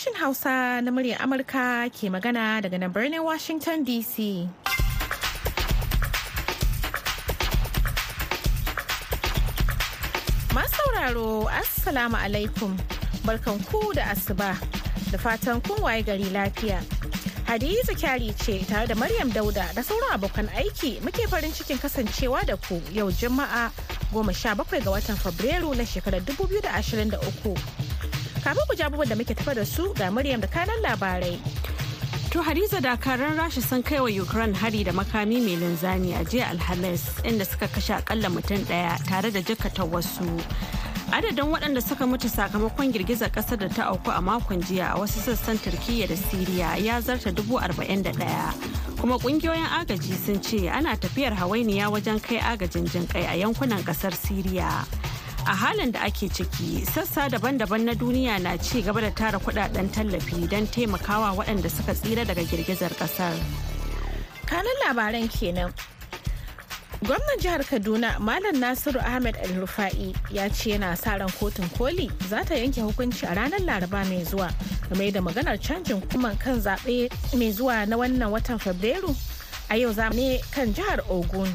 Sashen Hausa na muryar Amurka ke magana daga nan birnin Washington DC. Sauraro, Assalamu alaikum. Barkan ku da asuba. Da fatan kun waye gari lafiya. Hadiza kyari ce tare da Maryam Dauda da sauran abokan aiki muke farin cikin kasancewa da ku yau Juma'a goma sha bakwai ga watan Fabrairu na shekarar 2023. Kafin ku jabubuwan da muke tafa da su ga Maryam da kanan labarai. To Hadiza dakaran Rasha sun kai wa Ukraine hari da makami mai linzami a jiya Alhamis inda suka kashe akalla mutum ɗaya tare da jikkata wasu. Adadin waɗanda suka mutu sakamakon girgizar ƙasar da ta auku a makon jiya a wasu sassan Turkiyya da Siriya ya zarta dubu arba'in da ɗaya. Kuma ƙungiyoyin agaji sun ce ana tafiyar hawainiya wajen kai agajin jinƙai a yankunan ƙasar Siriya. A halin da ake ciki, sassa daban-daban na duniya na ci gaba da tara kuɗaɗen tallafi don taimakawa waɗanda suka tsira daga girgizar ƙasar. Kanan labaran kenan. Gwamnan jihar Kaduna Malam Nasiru Ahmed El-Rufa'i ya ce yana sa ran kotun koli za ta yanke hukunci a ranar Laraba mai zuwa game da maganar canjin kuma kan zaɓe mai zuwa na wannan watan Fabrairu a yau za ne kan jihar Ogun.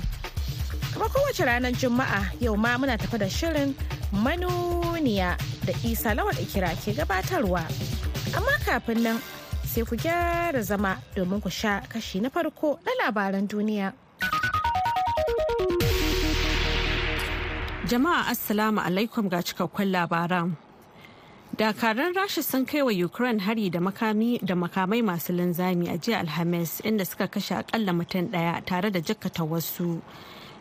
Kuma kowace ranar Juma'a yau ma muna tafi da shirin manuniya da Isa Lawal Ikira ke gabatarwa. Amma kafin nan sai ku gyara zama domin ku sha kashi na farko na labaran duniya. Jama'a Assalamu alaikum ga cikakkun labaran. Dakaran Rasha sun kai wa Ukraine hari da makamai masu linzami a jiya Alhamis inda suka kashe akalla mutum ɗaya tare da jikkata wasu.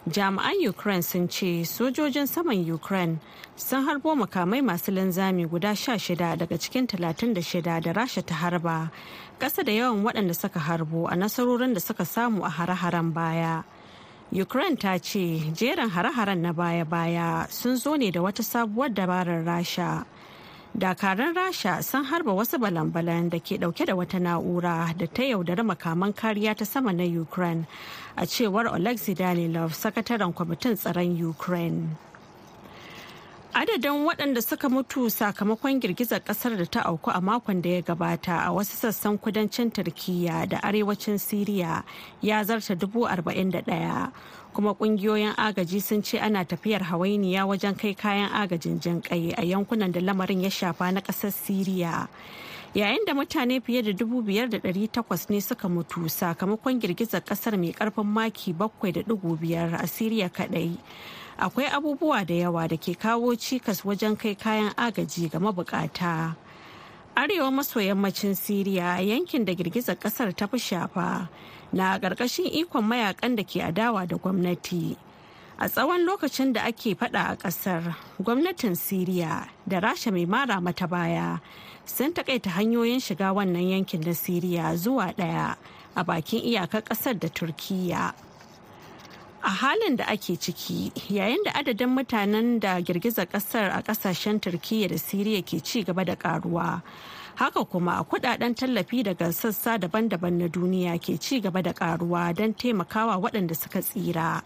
Jami'an Ukraine sun ce sojojin saman Ukraine sun harbo makamai masu linzami guda sha shida daga cikin talatin da shida da Rasha ta harba. Ƙasa da yawan waɗanda suka harbo a nasarorin da suka samu a hare-haren baya. Ukraine ta ce jerin hare-haren na baya-baya sun zo ne da wata sabuwar dabarar Rasha. Dakaran Rasha sun harba wasu balan-balan da ke ɗauke da wata na'ura da ta yaudari makaman kariya ta sama na Ukraine a cewar Oleksiy Danilov, sakataren kwamitin tsaron Ukraine. Adadin waɗanda suka mutu sakamakon girgizar ƙasar da ta auku a makon da ya gabata a wasu sassan kudancin Turkiyya da arewacin Siriya ya zarta dubu arba'in da ɗaya. Kuma ƙungiyoyin agaji sun ce ana tafiyar hawainiya wajen kai kayan agajin jinƙai a yankunan da lamarin ya shafa na ƙasar Siriya. Yayin da mutane fiye da dubu biyar da ɗari takwas ne suka mutu sakamakon girgizar ƙasar mai ƙarfin maki bakwai da ɗigo biyar a Siriya kaɗai. akwai abubuwa da yawa da ke kawo cikas wajen kai kayan agaji ga mabukata. Arewa maso yammacin Siriya yankin da girgizar ƙasar ta fi shafa na ƙarƙashin ikon mayaƙan da ke adawa da gwamnati. A tsawon lokacin da ake fada a ƙasar, gwamnatin Siriya da Rasha mai mara mata baya sun takaita hanyoyin shiga wannan yankin na Siriya zuwa ɗaya a bakin iyakar ƙasar da Turkiyya. a halin da ake ciki yayin da adadin mutanen da girgizar ƙasar a ƙasashen turkiyya da siriya ke ci gaba da karuwa haka kuma kuɗaɗen tallafi daga sassa daban-daban na duniya ke ci gaba da karuwa don taimakawa waɗanda suka tsira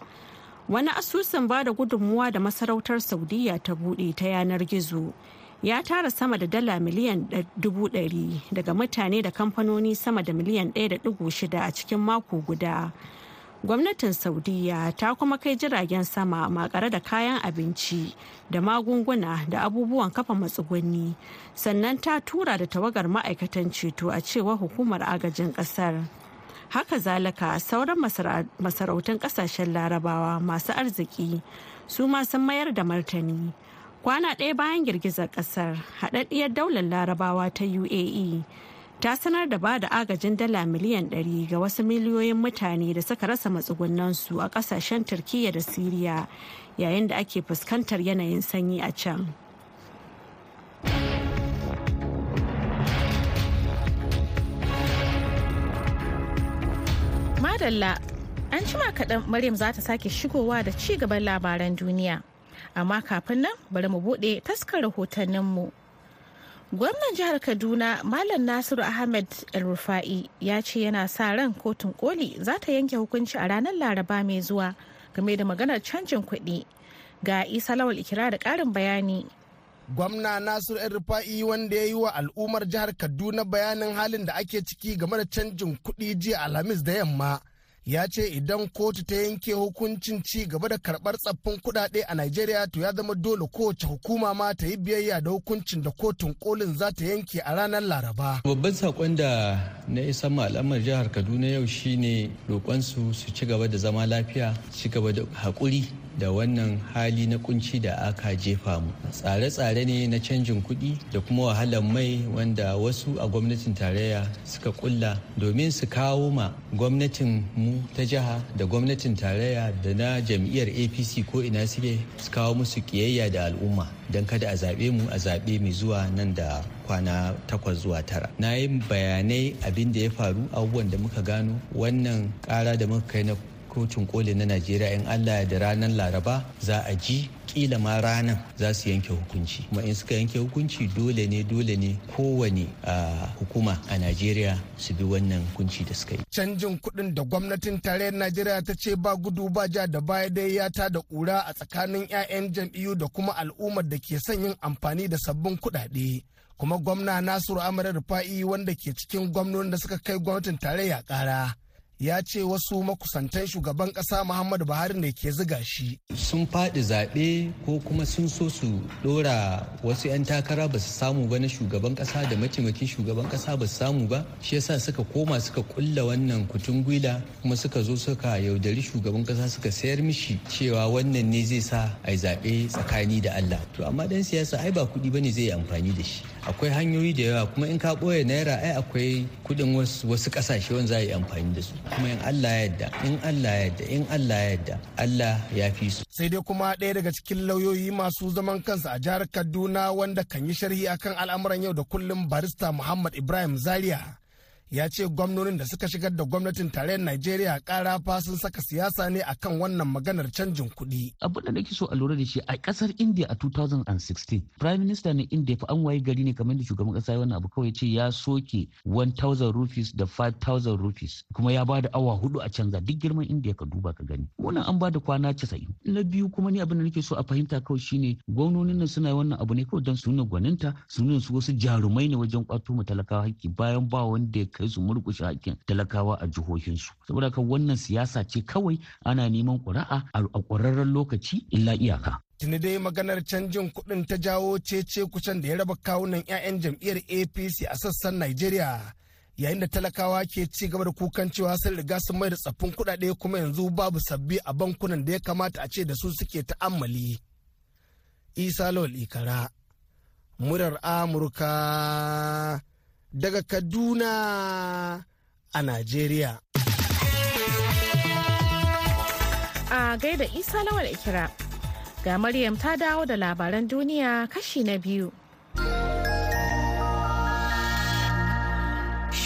wani asusun ba da gudunmuwa da masarautar saudiya ta buɗe ta yanar gizo ya tara sama da dala miliyan dubu ɗari daga mutane da kamfanoni sama da miliyan ɗaya da ɗigo shida a cikin mako guda. Gwamnatin saudiya ta kuma kai jiragen sama makare da kayan abinci da magunguna da abubuwan kafa matsuguni sannan ta tura da tawagar ma'aikatan ceto a cewar hukumar agajin ƙasar haka zalika sauran masarautun ƙasashen larabawa masu arziki su ma sun mayar da martani. Kwana ɗaya bayan girgizar ƙasar haɗaɗɗiyar daular larabawa ta uae ta sanar da ba da agajin dala miliyan 100 ga wasu miliyoyin mutane da suka rasa matsugunansu a ƙasashen turkiyya da siriya yayin da ake fuskantar yanayin sanyi a can. Madalla an cima kaɗan maryam za ta sake shigowa da ci gaban labaran duniya. Amma kafin nan bari mu buɗe taskar rahotanninmu. Gwamnan jihar kaduna malam nasiru ahmed el-rufa'i ya ce yana sa ran kotun koli za ta yanke hukunci a ranar laraba mai zuwa game da maganar canjin kuɗi. Ga isa lawal ikira da ƙarin bayani. Gwamna nasir rufa'i wanda ya yi wa al'ummar jihar kaduna bayanin halin da ake ciki game da canjin kuɗi jiya alhamis da yamma ya ce idan kotu ta yanke hukuncin ci gaba da karɓar tsaffin kuɗaɗe a Najeriya to ya zama dole kowace hukuma ma ta yi biyayya da hukuncin da kotun kolin za ta yanke a ranar Laraba. Babban saƙon da na isa ma jihar Kaduna yau shine roƙonsu su ci gaba da zama lafiya, ci gaba da haƙuri da wannan hali na kunci da aka jefa mu. Tsare-tsare ne na canjin kuɗi da kuma wahalar mai wanda wasu a gwamnatin tarayya suka kulla domin su kawo ma gwamnatin mu ta jiha da gwamnatin tarayya da na jam'iyyar apc ko ina suke su kawo musu kiyayya da al'umma don kada a zaɓe mu a zaɓe mai zuwa nan da kwana takwas zuwa tara. Na yi bayanai abin da ya faru abubuwan da muka gano wannan ƙara da muka kai na kotun koli na najeriya in allah da ranar laraba za a ji kila ma ranar za su yanke hukunci. Kuma in suka yanke hukunci dole ne dole ne kowane hukuma a najeriya su bi wannan hukunci da suka yi. Canjin kuɗin da gwamnatin tarayyar najeriya ta ce ba gudu ba ja da baya dai ya ta da ƙura a tsakanin 'ya'yan jam'iyyu da kuma al'ummar da ke son yin amfani da sabbin kuɗaɗe. Kuma gwamna nasiru amara rufa'i wanda ke cikin gwamnonin da suka kai gwamnatin tarayya ƙara. Ya ce wasu makusantan shugaban kasa muhammadu buhari ne ke ziga shi. Sun faɗi zaɓe ko kuma sun so su ɗora wasu 'yan takara ba su samu ba na shugaban kasa da mataimakin shugaban kasa ba su samu ba shi yasa suka koma suka kulla wannan kutun gwila kuma suka zo suka yaudari shugaban kasa suka sayar mishi cewa wannan ne zai sa a zaɓe tsakani da allah. To amma dan siyasa ai ba kuɗi ba ne zai yi amfani da shi. Akwai hanyoyi da yawa kuma in ka ɓoye naira ai akwai kuɗin wasu ƙasashe wanda za a yi amfani da su kuma in Allah ya yarda in Allah ya yarda in Allah ya yarda Allah ya fi su. Sai dai kuma ɗaya daga cikin lauyoyi masu zaman kansa a jihar Kaduna wanda kan yi sharhi akan al'amuran yau da kullum barista Muhammad Ibrahim Zaria ya ce gwamnonin da suka shigar da gwamnatin tarayyar Najeriya kara fa sun saka siyasa ne akan wannan maganar canjin kuɗi. Abin da nake so a lura da shi a ƙasar India a 2016 Prime Minister ne India fa an waye gari ne kamar da shugaban kasa wannan abu kawai ce ya soke 1000 rupees da 5000 rupees kuma ya ba da awa huɗu a canza duk girman India ka duba ka gani. Wannan an ba da kwana 90. Na biyu kuma ni abin da nake so a fahimta kawai shine gwamnonin nan suna wannan abu ne kawai don su nuna gwaninta su nuna su wasu jarumai ne wajen kwato mu talakawa haƙƙi bayan ba wanda kai su murkushe hakkin talakawa a jihohinsu. Saboda haka wannan siyasa ce kawai ana neman ƙuri'a a ƙwararren lokaci illa iyaka. Tuni dai maganar canjin kuɗin ta jawo cece kusan da ya raba kawunan 'ya'yan jam'iyyar apc a sassan najeriya yayin da talakawa ke ci gaba da kukan cewa sun riga sun mai da tsaffin kuɗaɗe kuma yanzu babu sabbi a bankunan da ya kamata a ce da su suke ta'ammali. Isa lawal ikara murar amurka daga Kaduna a Najeriya. A gaida Isa Lawal Ikira, ga Maryam ta dawo da labaran duniya kashi na biyu.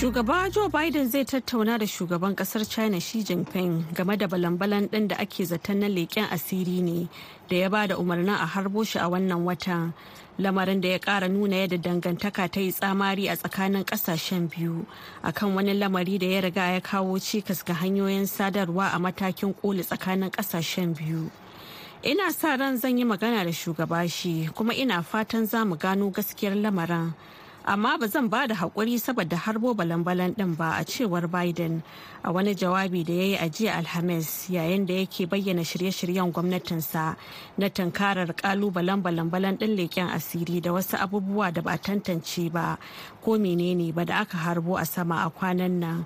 Shugaba Joe Biden zai tattauna da shugaban ƙasar China Xi Jinping game da balan-balan ɗin da ake zaton na leƙen asiri ne da ya ba da umarnin a harbo shi a wannan watan. lamarin da ya kara nuna yadda dangantaka ta yi tsamari a tsakanin ƙasashen biyu akan wani lamari da ya riga ya kawo cikas ga hanyoyin sadarwa a matakin koli tsakanin ƙasashen biyu ina sa ran zan yi magana da shugaba shi kuma ina fatan za mu gano gaskiyar lamarin amma ba zan ba da haƙuri saboda harbo balan-balan ɗin ba a cewar biden. A wani jawabi da ya yi a jiya alhamis yayin da yake bayyana shirye-shiryen gwamnatinsa na tunkarar kalubalen balan-balan ɗin leƙen asiri da wasu abubuwa da ba tantance ba ko menene ba da aka harbo a sama a kwanan nan.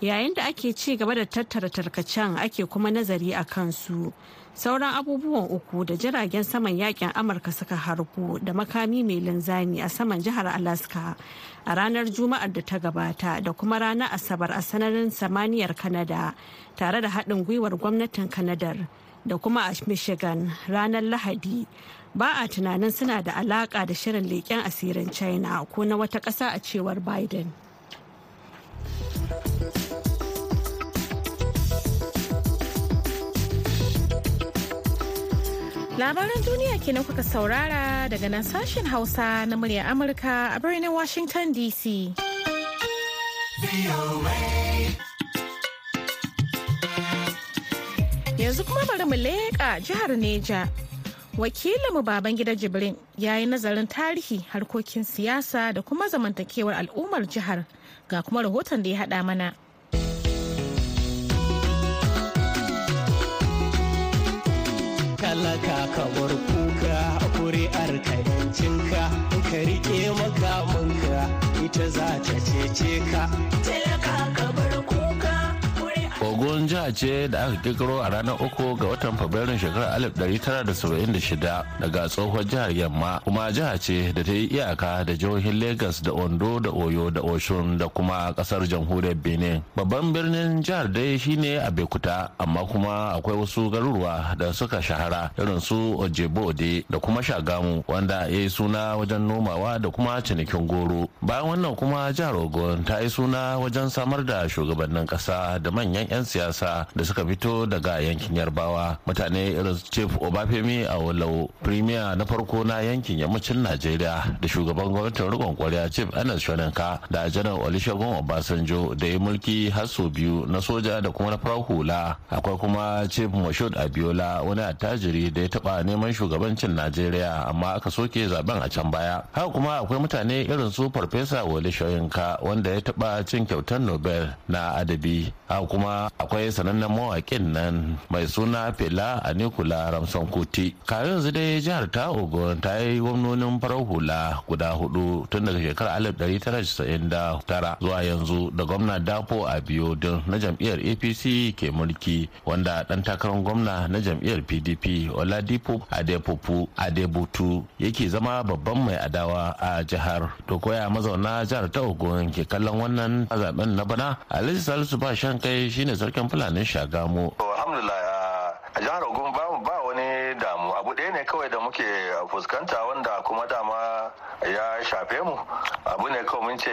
Yayin da ake ci gaba da tattara tarkacen ake kuma nazari a kansu. Sauran abubuwan uku da jiragen saman yaƙin amurka suka harbu da makami mai linzami a saman jihar alaska a ranar juma'ar da ta gabata da kuma ranar asabar a sanarin samaniyar kanada tare da haɗin gwiwar gwamnatin kanadar da kuma a michigan ranar lahadi. Ba a tunanin suna da alaƙa da shirin leƙen asirin china ko na wata ƙasa a cewar biden. Labaran duniya kenan kuka saurara daga nan sashen Hausa na muryar Amurka a birnin Washington DC. Yanzu kuma bari mu leƙa jihar Neja. wakilinmu baban gida jibrin ya yi nazarin tarihi harkokin siyasa da kuma zamantakewar al'ummar jihar ga kuma rahoton da ya haɗa mana talaka ka bar kuka kuri'ar ka yancinka ka riƙe makamanka ita za ta cece ka. Talaka ka bar jiha ce da aka kirkiro a ranar uku ga watan fabrairun shekarar 1976 daga tsohon jihar yamma. Kuma jiha ce da ta yi iyaka da jihohin lagos da ondo da oyo da oshun da kuma ƙasar jamhuriyar benin. Babban birnin jihar dai shine abekuta amma kuma akwai wasu garuruwa da suka shahara irin su ojebode da kuma shagamu wanda ya yi suna wajen nomawa da kuma cinikin goro. Bayan wannan kuma jihar ogun ta yi suna wajen samar da shugabannin kasa da manyan 'yan siyasa da suka fito daga yankin yarbawa. Mutane irin chief obafemi a walau premier na farko na yankin yammacin najeriya da shugaban gwamnatin rikon kwarya chief anas shoninka da janar olusegun obasanjo da ya mulki har sau biyu na soja da kuma na farar hula. Akwai kuma chief moshood abiola wani attajiri da ya taba neman shugabancin najeriya amma aka soke zaɓen a can baya. Haka kuma akwai mutane irin su farfesa wale shoyinka wanda ya taba cin kyautar nobel na adabi. Haka kuma akwai sanannen mawaƙin nan mai suna fela a nikula ramson kuti. Kayan yanzu dai jihar ta ogun ta yi gwamnonin farar hula guda huɗu tun daga shekarar 1999 zuwa yanzu da gwamna dapo a biyu na jam'iyyar apc ke mulki wanda dan takarar gwamna na jam'iyyar pdp oladipo adepopu adebutu yake zama babban mai adawa a jihar. To koya mazauna jihar ta ogun ke kallon wannan zaɓen na bana? Alhaji salisu ba shan kai shine sarkin fulanin shagamu alhamdulillah a jihar ogun ba wani damu. Abu ɗaya ne kawai da muke fuskanta wanda kuma dama ya shafe mu. Abu ne kawai mun ce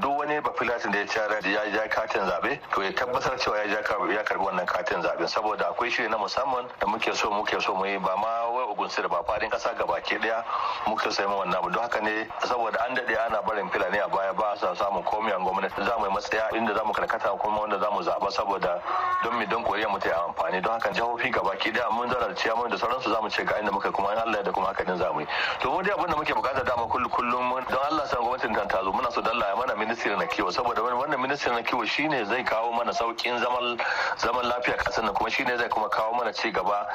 duk wani bafilatin da ya cara ya ja katin zaɓe to ya tabbatar cewa ya karɓi wannan katin zaɓe saboda akwai shiri na musamman da muke so muke so mu yi. Ba ma ogun da ba faɗin kasa gabaki ɗaya muke so mu wannan abu. Don haka ne saboda an daɗe ana barin filani a baya ba sa samun komai an gwamnati. Za mu yi matsaya inda za mu karkata kuma wanda za mu zaba saboda don mi don koriya mu ta yi amfani. Don haka jihohi gabaki ɗaya mun zarar ciyaman da sauransu za mu ce ga inda muka kuma in Allah da kuma haka din za mu yi. To mu dai abin da muke buƙata dama kullum don Allah san gwamnatin ta ta zo muna so dalla mana ministry na kiwo. Saboda wannan ministry na kiwo shine zai kawo mana saukin zaman zaman lafiya ƙasar nan kuma shine zai kuma kawo mana ci gaba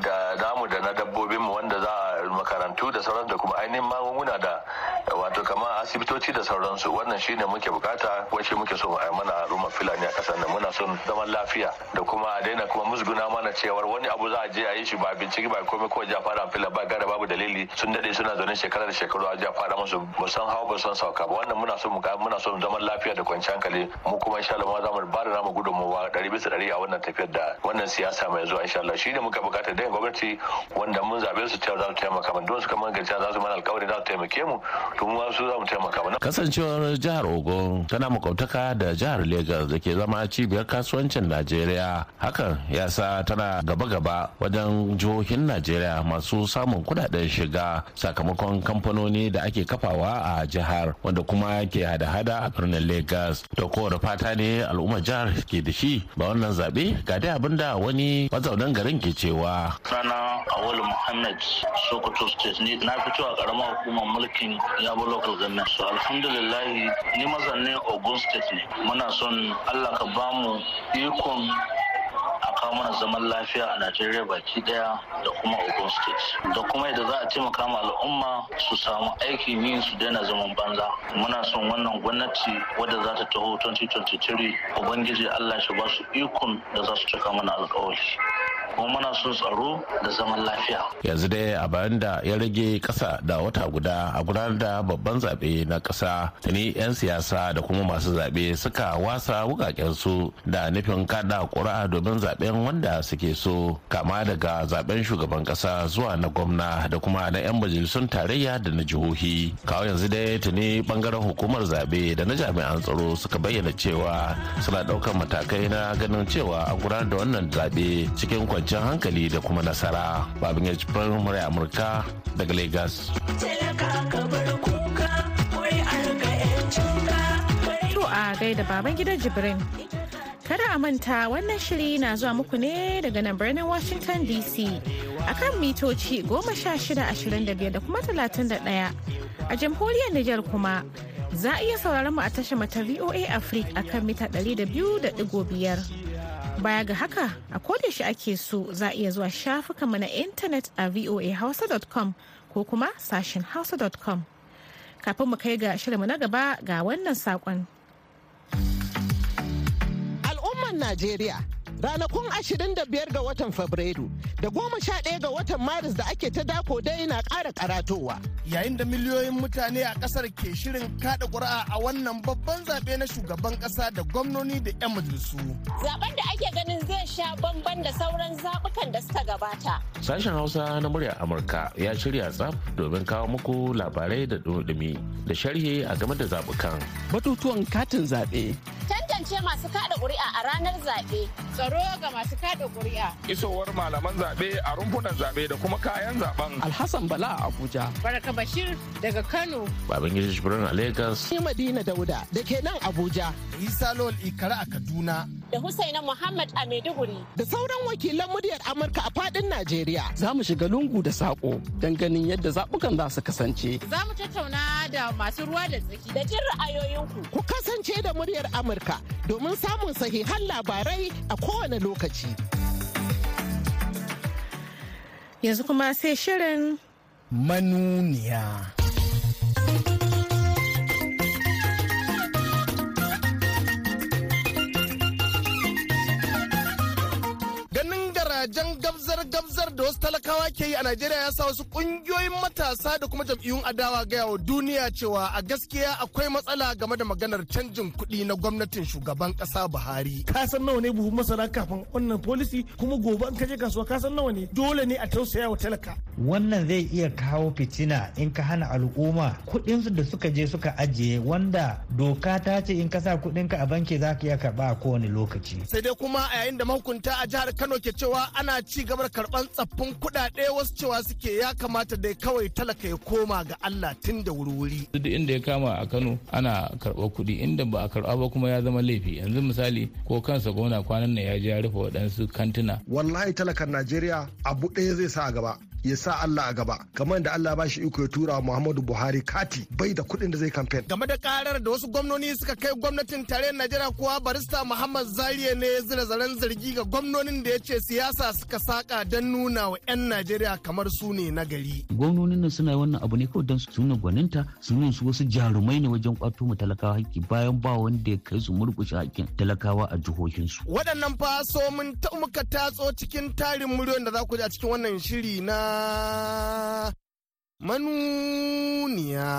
da namu da na dabbobin mu wanda za a makarantu da sauransu da kuma ainihin magunguna da wato kamar asibitoci da sauransu. Wannan shine muke buƙata kuma shi muke so mu mana al'umma filani a ƙasar nan. Muna son zaman lafiya da kuma a daina kuma musguna mana cewar wani abu za a je a yi shi ba bincike ba komai ko ja fara fila ba gara babu dalili. Sun daɗe suna zaune shekara da shekaru a ja fara musu. Ba san hawa ba san sauka ba. Wannan muna so mu muna so zaman lafiya da kwanciyar hankali. Mu kuma insha Allah za mu ba da namu gudunmuwa ɗari bisa ɗari a wannan tafiyar da wannan siyasa mai zuwa insha Allah. Shine muka buƙata da gwamnati wanda mun zaɓe su cewa za su taimaka mana. Don su kamar gajiya za su mana alkawari za su taimake mu. To mu su za mu taimaka mana. Kasancewar jihar Ogun tana makwabtaka da jihar Lagos da ke zama cibiyar kasuwancin Najeriya. Hakan ya sa tana gaba-gaba wajen jihohin Najeriya masu samun kuɗaɗen shiga sakamakon kamfanoni da ake kafawa a jihar wanda kuma ke hada-hada a birnin Lagos da kowane fata ne al'ummar jihar ke da shi ba wannan zaɓe ga dai abin da wani mazaunan garin ke cewa. Sana Awolu Muhammad Sokoto. State ni na fito a karamar hukumar mulkin Yabo Local Government. So alhamdulillah ni mazannin Ogun State ne. Muna son Allah ka ba mu ikon a kawo mana zaman lafiya a Najeriya baki ɗaya da kuma Ogun State. Da kuma yadda za a taimaka ma al'umma su samu aikin yin su daina zaman banza. Muna son wannan gwamnati wadda za ta taho 2023 Ubangiji Allah shi ba su ikon da za su cika mana alkawari. Kuma muna son tsaro da zaman lafiya. Yanzu dai a bayan da ya rage kasa da wata guda a gudanar da babban zaɓe na ƙasa tuni 'yan siyasa da kuma masu zaɓe suka wasa wukakensu da nufin kada ƙuri'a domin zaɓen wanda suke so kama daga zaɓen shugaban ƙasa zuwa na gwamna da kuma na 'yan majalisun tarayya da na jihohi. Kawo yanzu dai tuni ɓangaren hukumar zaɓe da na jami'an tsaro suka bayyana cewa suna ɗaukar matakai na ganin cewa an gudanar da wannan zaɓe cikin kwanciyar hankali da kuma nasara. Babin ya ci murai amurka daga lagos. To a gaida baban gidan jibrin. Kada a manta wannan shiri na zuwa muku ne daga nan birnin Washington DC akan mitoci 1625 da kuma 31 a jamhuriyar Nijar kuma za a iya sauraron mu a tashar mata VOA Africa akan mita 200.5. Baya ga haka a shi ake so za a iya zuwa shafukanmu na intanet a voahausa.com ko kuma sashen hausa.com. Kafin mu kai ga shirinmu na gaba ga wannan saƙon. Al'umman Najeriya ranakun 25 ga watan Fabrairu da 11 ga watan Maris da ake ta dako dai na ƙara karatowa. Yayin da miliyoyin mutane a ƙasar ke shirin kada ƙuri'a a wannan babban zaɓe na shugaban ƙasa da gwamnoni da 'yan majalisu. Zaben da ake ganin zai sha bamban da sauran zaɓukan da suka gabata. Sashen Hausa na murya Amurka ya shirya tsaf domin kawo muku labarai da dumi da sharhi a game da zaɓukan. Batutuwan katin zaɓe. Tantance masu kada ƙuri'a a ranar zaɓe. Tsaro ga masu kada ƙuri'a. Isowar malaman zaɓe a rumfunan zaɓe da kuma kayan zaɓen. Alhassan Bala a Abuja. Baraka Bashir daga Kano. Babangida Jibrin a Lagos. Ni Madina Dauda da ke nan Abuja. Isa Lol Ikara a Kaduna. Da Husaina Muhammad a Maiduguri. Da sauran wakilan muryar Amurka a faɗin Najeriya. Za mu shiga lungu da saƙo don ganin yadda zaɓukan za su kasance. Za mu tattauna da masu ruwa da tsaki. Da jin ra'ayoyinku. Ku kasance da muryar Amurka domin samun sahihan labarai a kowane lokaci. Yanzu kuma sai shirin manuniya. Garajen gabzar-gabzar da wasu talakawa ke yi a Najeriya ya sa wasu ƙungiyoyin matasa da kuma jam'iyyun adawa gaya wa duniya cewa a gaskiya akwai matsala game da maganar canjin kuɗi na gwamnatin shugaban ƙasa Buhari. Ka san nawa ne buhun masara kafin wannan polisi kuma gobe in ka je kasuwa ka san nawa ne dole ne a tausaya wa talaka. Wannan zai iya kawo fitina in ka hana al'umma kuɗinsu da suka je suka ajiye wanda doka ta ce in ka sa kuɗinka a banki za ka iya karɓa a kowane lokaci. Sai dai kuma a yayin da mahukunta a jihar Kano ke cewa ana ci gaba da karɓan tsaffin kuɗaɗe wasu cewa suke ya kamata dai kawai talaka ya koma ga Allah tun da wuri-wuri. Duk inda ya kama a Kano ana karɓar kuɗi inda ba a karɓa ba kuma ya zama laifi yanzu misali ko kansa gwamna kwanan nan ya je ya rufe waɗansu kantuna. Wallahi talakan Najeriya abu ɗaya zai sa a gaba ya sa Allah a gaba kamar da Allah ba shi iko ya tura Muhammadu Buhari kati bai da kuɗin da zai kamfen. Game da karar da wasu gwamnoni suka kai gwamnatin tarayyar Najeriya kuwa barista Muhammad Zariya ne ya zira zaren zargi ga gwamnonin da ya ce siyasa suka saka don nuna wa 'yan Najeriya kamar su ne na gari. Gwamnonin nan suna wannan abu ne kawai don su nuna gwaninta su nuna su wasu jarumai ne wajen kwato mu talakawa haƙƙi bayan ba wanda ya kai su murƙushe haƙƙin talakawa a jihohinsu. Waɗannan fa so mun ta muka tatso cikin tarin muryoyin da za ku ji a cikin wannan shiri na manuniya.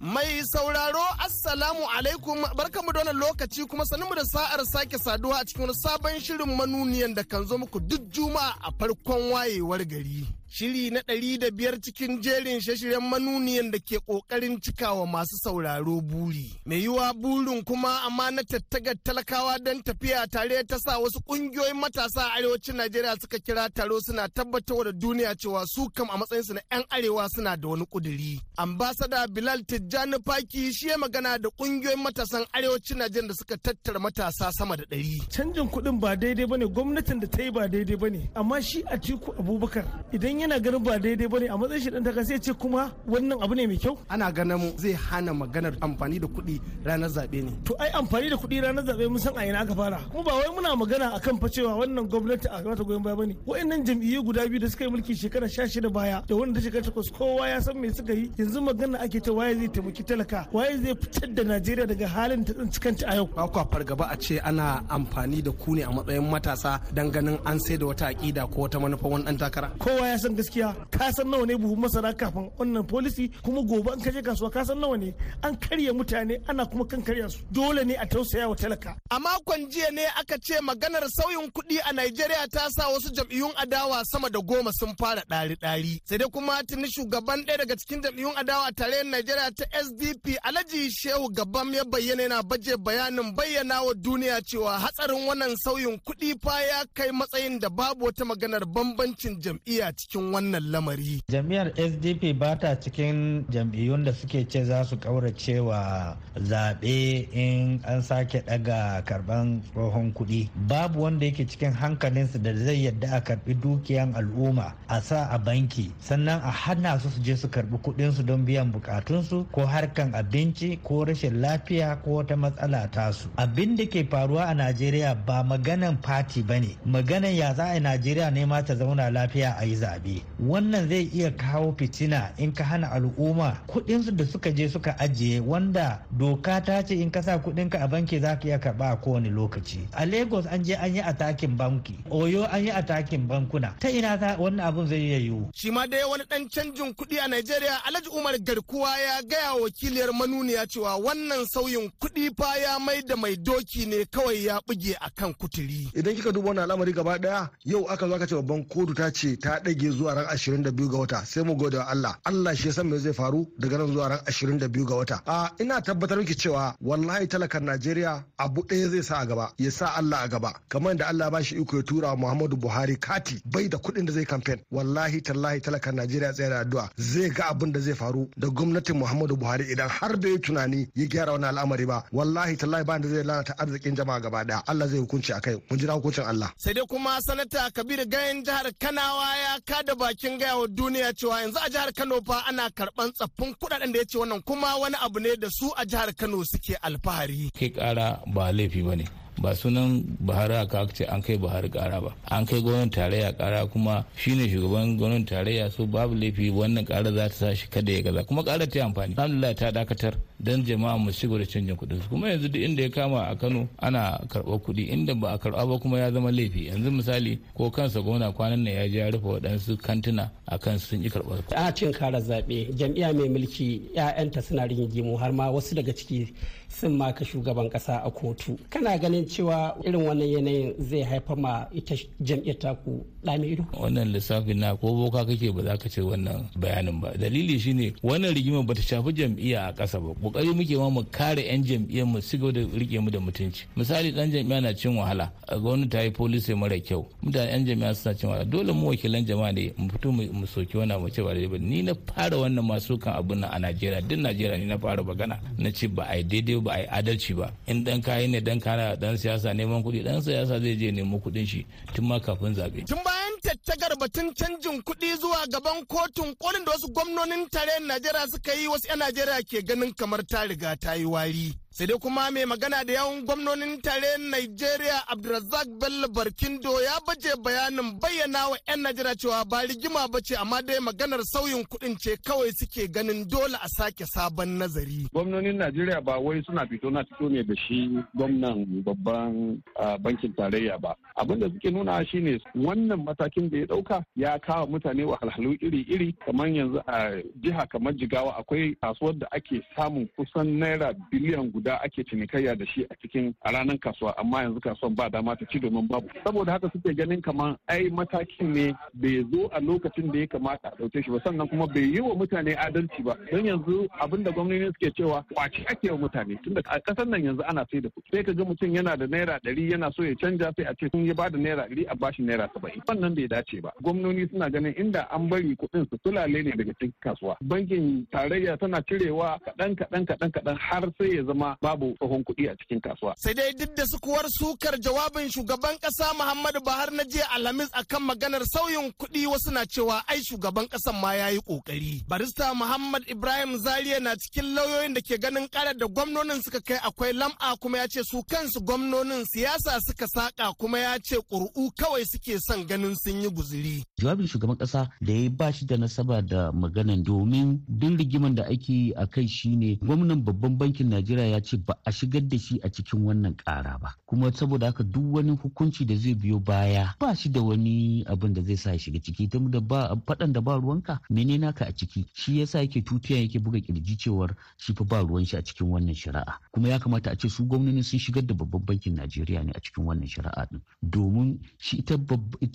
Mai sauraro Assalamu alaikum barkamu da wannan lokaci kuma sanin da sa'ar sake saduwa a cikin wani sabon shirin manuniyan da kan zo muku duk juma'a a farkon wayewar gari. Shiri na ɗari da biyar cikin jerin shashiren manuniyan da ke ƙoƙarin cikawa masu sauraro buri. Mai yiwa burin kuma amma na tattagar talakawa don tafiya tare ta sa wasu ƙungiyoyin matasa a arewacin Najeriya suka kira taro suna tabbatar da duniya cewa su kam a matsayinsu na 'yan arewa suna da wani ƙuduri. Ambasada Bilal Tijjani Faki shi ya magana da ƙungiyoyin matasan arewacin Najeriya da suka tattara matasa sama da ɗari. Canjin kuɗin ba daidai ba ne gwamnatin da ta yi ba daidai ba ne amma shi Atiku Abubakar idan yana ganin ba daidai ba ne a matsayin shi dan taka sai ce kuma wannan abu ne mai kyau? Ana ganin zai hana maganar amfani da kuɗi ranar zaɓe ne. To ai amfani da kuɗi ranar zaɓe mun san a ina aka fara. Kuma ba wai muna magana akan fa cewa wannan gwamnati a mata goyon baya ba ne. Wayannan jam'iyyu guda biyu da suka yi mulki shekara 16 baya da wanda ta shekara takwas kowa ya san me suka yi. Yanzu magana ake ta waye zai taimaki talaka waye zai fitar da Najeriya daga halin ta tsinci kanta a yau? Ba kwa fargaba a ce ana amfani da ku ne a matsayin matasa dan ganin an sai da wata aƙida ko wata manufa wani dan takara? Kowa ya san san gaskiya ka san nawa ne buhun masara kafin wannan policy kuma gobe an kaje kasuwa ka san nawa ne. An karya mutane ana kuma kan karya su. Dole ne a tausaya wa talaka. A makon jiya ne aka ce maganar sauyin kuɗi a Najeriya ta sa wasu jam'iyyun adawa sama da goma sun fara ɗari-ɗari. Sai dai kuma tuni shugaban ɗaya daga cikin jam'iyyun adawa a tarayyar Najeriya ta SDP Alhaji Shehu Gabam ya bayyana yana baje bayanin bayyana wa duniya cewa hatsarin wannan sauyin kuɗi fa ya kai matsayin da babu wata maganar bambancin jam'iyya cikin wannan lamari. Jam'iyyar SDP ba ta cikin jam'iyyun da suke ce za su kaurace wa zaɓe in an sake ɗaga karɓan tsohon kuɗi. Babu wanda yake cikin hankalinsu da zai yadda a karɓi dukiyan al'umma a sa a banki sannan a hana su su je su karɓi kuɗinsu don biyan bukatunsu ko harkan abinci ko rashin lafiya ko wata matsala tasu. Abin da ke faruwa a Najeriya ba maganan fati ba ne maganan ya za a Najeriya ne ma ta zauna lafiya a yi zaɓe. Wannan zai iya kawo fitina in ka hana al'umma kuɗinsu da suka je suka ajiye wanda doka ta ce in ka sa kuɗinka a banki za ka iya karɓa a kowane lokaci. A Lagos an je an yi atakin banki, Oyo an yi atakin bankuna. Ta ina za wannan abun zai iya yiwu. Shi ma dai wani ɗan canjin kuɗi a Najeriya Alhaji Umar Garkuwa ya gaya wakiliyar manuniya cewa wannan sauyin kuɗi fa ya mai da mai doki ne kawai ya buge akan kuturi. Idan kika duba wannan al'amari gaba ɗaya yau aka zo aka ce babban kotu ta ce ta ɗage zuwa ran 22 ga wata sai mu gode wa Allah. Allah shi ya san me zai faru daga nan zuwa ran 22 ga wata. A ina tabbatar miki cewa wallahi talakan Najeriya abu ɗaya zai sa a gaba ya sa Allah a gaba. Kamar da Allah ba shi iko ya tura Muhammadu Buhari kati bai da kuɗin da zai kamfen wallahi tallahi talakan Najeriya tsaya da addu'a. Zai ga abin da zai faru da gwamnatin Muhammadu Buhari idan har bai tunani ya gyara wannan al'amari ba. Wallahi tallahi ba da zai lalata arzikin jama'a gaba ɗaya Allah zai hukunci akai mun jira hukuncin Allah. Sai dai kuma sanata Kabir Gayen jihar Kanawa ya kada bakin gaya wa duniya cewa yanzu a jihar Kano fa ana karɓan tsaffin kuɗaɗen da ya ce wannan kuma wani abu ne da su a jihar Kano suke alfahari. Kai kara ba laifi ba ne ba sunan buhari aka ce an kai buhari kara ba. An kai gwamnatin tarayya kara kuma shine shugaban gwamnatin tarayya so babu laifi wannan kara za ta sa shi kada ya gaza. Kuma kara ta amfani. Alhamdulillah ta dakatar. Dan jama'a mu shigo da canjin kuɗin kuma yanzu duk inda ya kama a kano ana karɓar kuɗi inda ba a karɓa ba kuma ya zama laifi. Yanzu misali ko kansa gwamna kwanan nan ya je ya rufe waɗansu kantuna a kan sun yi karɓar a cin kara zaɓe jam'iyya mai mulki 'ya'yanta suna rigingimu har ma wasu daga ciki sun maka shugaban kasa a kotu. Kana ganin cewa irin wannan yanayin zai haifar ma ita jam'iyyar taku ɗame ido? Wannan lissafin na ko boka kake ba za ka ce wannan bayanin ba. Dalili shine wannan rigimar bata shafi jam'iyya a ƙasa ba. Ƙoƙari muke ma mu kare yan jam'iyyar mu sigo da riƙe mu da mutunci. Misali dan jam'iyya na cin wahala gwamnati ta yi policy mara kyau mutane yan jam'iyya suna cin wahala. Dole mu wakilan jama'a ne mu fito mu soki wannan mu ce ba daidai ba. Ni na fara wannan masu kan abun nan a Najeriya. Duk Najeriya ni na fara magana na ce ba a yi daidai ba a yi adalci ba. In dan kayi ne dan kana dan siyasa neman kuɗi dan siyasa zai je nemo kuɗin shi tun ma kafin zaɓe. Tun bayan tattagar batun canjin kuɗi zuwa gaban kotun kolin da wasu gwamnonin tarayyar Najeriya suka yi wasu 'yan Najeriya ke ganin kamar ta riga ta yi wari. Sai dai kuma mai magana da yawan gwamnonin tare Nigeria Abdulrazak Bello Barkindo ya baje bayanin bayyana wa 'yan Najeriya cewa ba rigima ba ce amma dai maganar sauyin kuɗin ce kawai suke ganin dole a sake sabon nazari. Gwamnonin Najeriya ba wai suna fito na fito ne da shi gwamnan babban bankin tarayya ba. Abin da suke nuna shine wannan matakin da ya ɗauka ya kawo mutane wahalhalu iri-iri kamar yanzu a jiha kamar Jigawa akwai kasuwar da ake samun kusan naira biliyan guda da ake cinikayya da shi a cikin a ranar kasuwa amma yanzu kasuwan ba dama ta ci domin babu. Saboda haka suke ganin kamar ai matakin ne bai zo a lokacin da ya kamata a ɗauke shi ba sannan kuma bai yi wa mutane adalci ba. Don yanzu abin da gwamnati suke cewa kwaci ake wa mutane. Tunda a ƙasar nan yanzu ana sai da kuɗi. Sai ka ga mutum yana da naira ɗari yana so ya canja sai a ce sun ya ba da naira ɗari a bashi naira saba'in. Wannan bai dace ba. Gwamnoni suna ganin inda an bari kuɗin su tulale ne daga cikin kasuwa. Bankin tarayya tana cirewa kaɗan kaɗan kaɗan kaɗan har sai ya zama babu tsohon kuɗi a cikin kasuwa. Sai dai duk da sukuwar sukar jawabin shugaban ƙasa Muhammadu Buhari na jiya Alhamis akan maganar sauyin kuɗi wasu na cewa ai shugaban ƙasan ma ya yi ƙoƙari. Barista Muhammad Ibrahim Zariya na cikin lauyoyin da ke ganin ƙarar da gwamnonin suka kai akwai lam'a kuma ya ce su kansu gwamnonin siyasa suka saƙa kuma ya ce ƙuri'u kawai suke son ganin sun yi guziri. Jawabin shugaban ƙasa da ya ba shi da nasaba da maganan domin duk rigiman da ake yi a kai shine gwamnan babban bankin Najeriya ya ya ce ba a shigar da shi a cikin wannan ƙara ba. Kuma saboda haka duk wani hukunci da zai biyo baya ba shi da wani abin da zai sa ya shiga ciki. Ta da ba faɗan da ba ruwanka mene naka a ciki? Shi yasa yake tutiya yake buga ƙirji cewar shi fa ba ruwan shi a cikin wannan shari'a. Kuma ya kamata a ce su gwamnati sun shigar da babban bankin Najeriya ne a cikin wannan shari'a din domin shi ita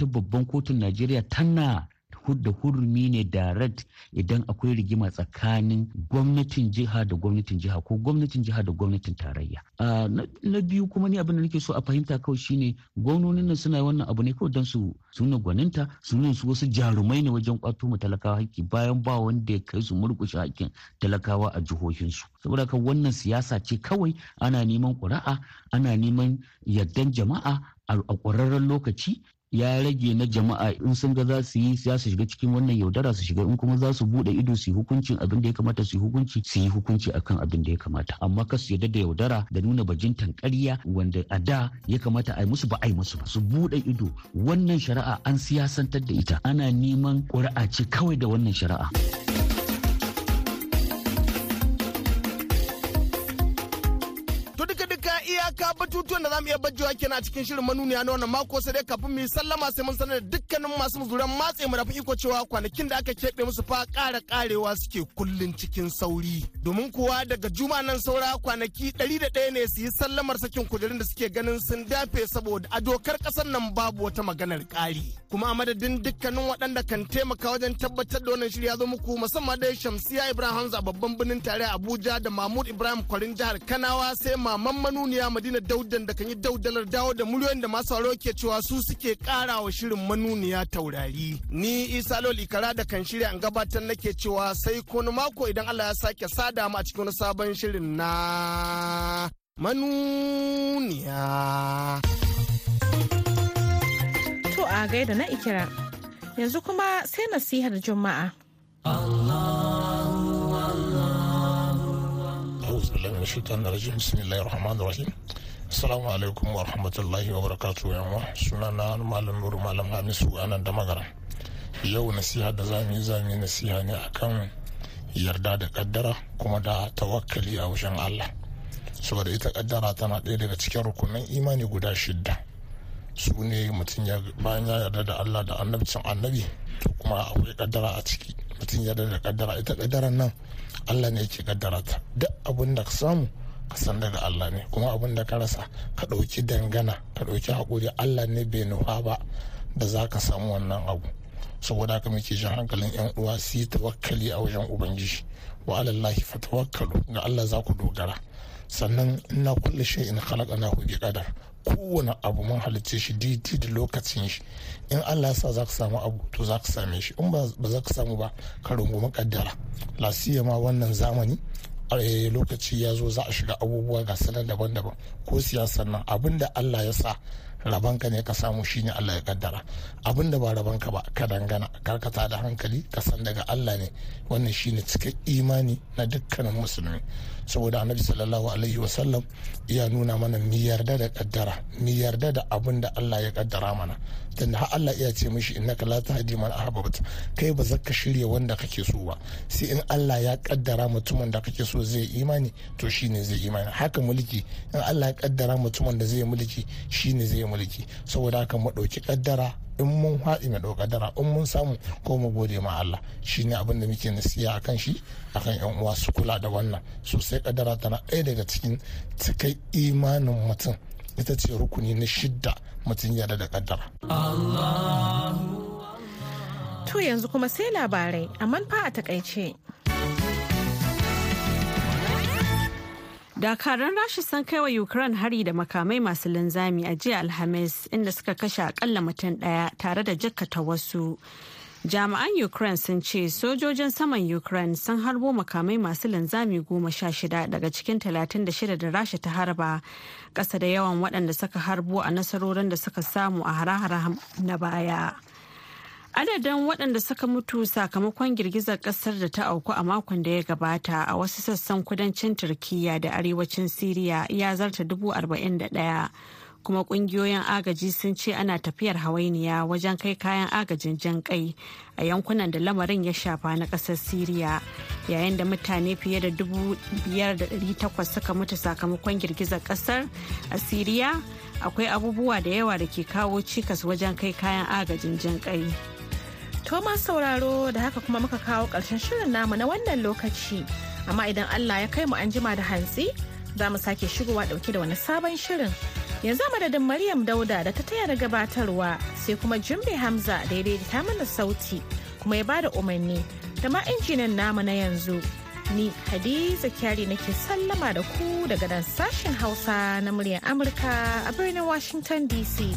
babban kotun Najeriya tana da hurumi ne direct idan akwai rigima tsakanin gwamnatin jiha da gwamnatin jiha ko gwamnatin jiha da gwamnatin tarayya. Na biyu kuma ni abin da nake so a fahimta kawai shine gwamnonin nan suna wannan abu ne kawai don su suna gwaninta sunan su wasu jarumai ne wajen kwato mu talakawa haƙƙi bayan ba wanda ya kai su murƙushe haƙƙin talakawa a jihohinsu. Saboda haka wannan siyasa ce kawai ana neman ƙuri'a ana neman yardan jama'a a ƙwararren lokaci ya rage na jama'a. In sun ga za su yi za su shiga cikin wannan yaudara su shiga. In kuma za su buɗe ido su yi hukuncin abin da ya kamata su yi hukunci su yi hukunci akan abin da ya kamata. Amma ka su yarda da yaudara da nuna bajintan ƙarya wanda a da ya kamata a yi musu ba a yi musu ba. Su buɗe ido. Wannan shari'a an siyasantar da ita. Ana neman ƙuri'a ce kawai da wannan shari'a. Za mu iya bajjewa kenan a cikin shirin manuniya na wannan mako sai dai kafin mu yi sallama sai mun sanar da dukkanin masu muzuran matse mu da iko cewa kwanakin da aka keɓe musu fa ƙara ƙarewa suke kullun cikin sauri. Domin kuwa daga juma nan saura kwanaki ɗari da ɗaya ne su yi sallamar sakin kujerun da suke ganin sun dafe saboda a dokar ƙasar nan babu wata maganar ƙari. Kuma a madadin dukkanin waɗanda kan taimaka wajen tabbatar da wannan shirya zo muku musamman da shamsiya ibrahim hamza babban birnin tare abuja da mahmud ibrahim kwarin jihar kanawa sai maman manuniya madina daudan da kan yi daudalar dawo da muryoyin da masu sauraro ke cewa su suke kara wa shirin manuniya taurari ni isa lol ikara da kan shirya an gabatar nake cewa sai kone mako idan allah ya sake sada mu a cikin wani sabon shirin na manuniya to a gaida na ikira yanzu kuma sai nasihar juma'a أعوذ بالله من الشيطان الرجيم بسم الله الرحمن الرحيم Assalamu alaikum wa rahmatullahi wa barakatu yanwa sunana malam nuru malam hamisu a nan da magana yau nasiha da za mu yi za mu yi nasiha ne akan yarda da kaddara kuma da tawakkali a wajen Allah. Saboda ita kaddara tana ɗaya daga cikin rukunan imani guda shidda. Su ne mutum ya bayan ya yarda da Allah da annabcin annabi to kuma akwai kaddara a ciki. Mutum ya yarda da kaddara ita kaddaran nan Allah ne yake kaddara ta duk abin da ka samu ka san daga Allah ne. Kuma abin da ka rasa ka ɗauki dangana ka ɗauki haƙuri. Allah ne bai nufa ba da za ka samu wannan abu. Saboda haka muke jan hankalin yan uwa su yi tawakkali a wajen ubangiji. Wa alallahi fa tawakkalu ga Allah za ku dogara. Sannan ina kulle shi in khalaqnahu bi qadar kowane abu mun halicce shi didi da lokacin shi. In Allah ya sa za ka samu abu to za ka same shi. In ba za ka samu ba ka rungumi kaddara. Lasiya ma wannan zamani lokaci ya zo za a shiga abubuwa ga sanar daban-daban. Ko siyasar nan abin da Allah ya sa rabanka ne ka samu shine Allah ya kaddara. Abin da ba rabanka ba ka dangana. Karkata da hankali ka san daga Allah ne. Wannan shine cikin imani na dukkanin musulmi. Saboda annabi sallallahu alaihi wasallam ya nuna mana mi yarda da kaddara mi yarda da abin da Allah ya kaddara mana. Tunda har Allah iya ce mishi innaka la tahdi man ahbabta. Kai ba zaka shirya wanda kake so ba. Sai in Allah ya kaddara mutumin da kake so zai imani to shine zai imani. Haka mulki in Allah ya kaddara mutumin da zai mulki shine zai mulki. Saboda haka mu ɗauki kaddara in mun haɗi mai ɗau kaddara in mun samu ko mu gode ma Allah shine abin da muke nasiya akan shi akan yan uwa su kula da wannan sosai kaddara tana ɗaya daga cikin cikai imanin mutum ita ce rukuni na shidda mutum yarda da kaddara. To yanzu kuma sai labarai amma fa a taƙaice. Dakaran Rasha sun kai wa Ukraine hari da makamai masu linzami a jiya Alhamis inda suka kashe akalla mutum ɗaya tare da jikkata wasu. Jami'an Ukraine sun ce sojojin saman Ukraine sun harbo makamai masu linzami goma sha shida daga cikin talatin da shida da Rasha ta harba ƙasa da yawan waɗanda suka harbo a nasarorin da suka samu a hare-hare na baya. Adadin waɗanda suka mutu sakamakon girgizar ƙasar da ta auku a makon da ya gabata a wasu sassan kudancin Turkiyya da arewacin Siriya ya zarta dubu arba'in da ɗaya. kuma ƙungiyoyin agaji sun ce ana tafiyar hawainiya wajen kai kayan agajin jan kai a yankunan da lamarin ya shafa na ƙasar siriya yayin da mutane fiye da dubu biyar da ɗari takwas suka mutu sakamakon girgizar ƙasar a siriya akwai abubuwa da yawa da ke kawo cikas wajen kai kayan agajin jan kai Thomas sauraro da haka kuma muka kawo ƙarshen shirin namu na wannan lokaci. Amma idan allah ya kai mu an jima da hantsi za mu sake shigowa ɗauke da wani sabon shirin. Yanzu madadin maryam dauda da ta taya da gabatarwa sai kuma jimbe hamza da ya daidaita mana sauti kuma ya ba da umarni da ma injinan namu na yanzu. Ni hadiza kyari nake sallama da ku daga nan sashen hausa na muryar amurka a birnin washington dc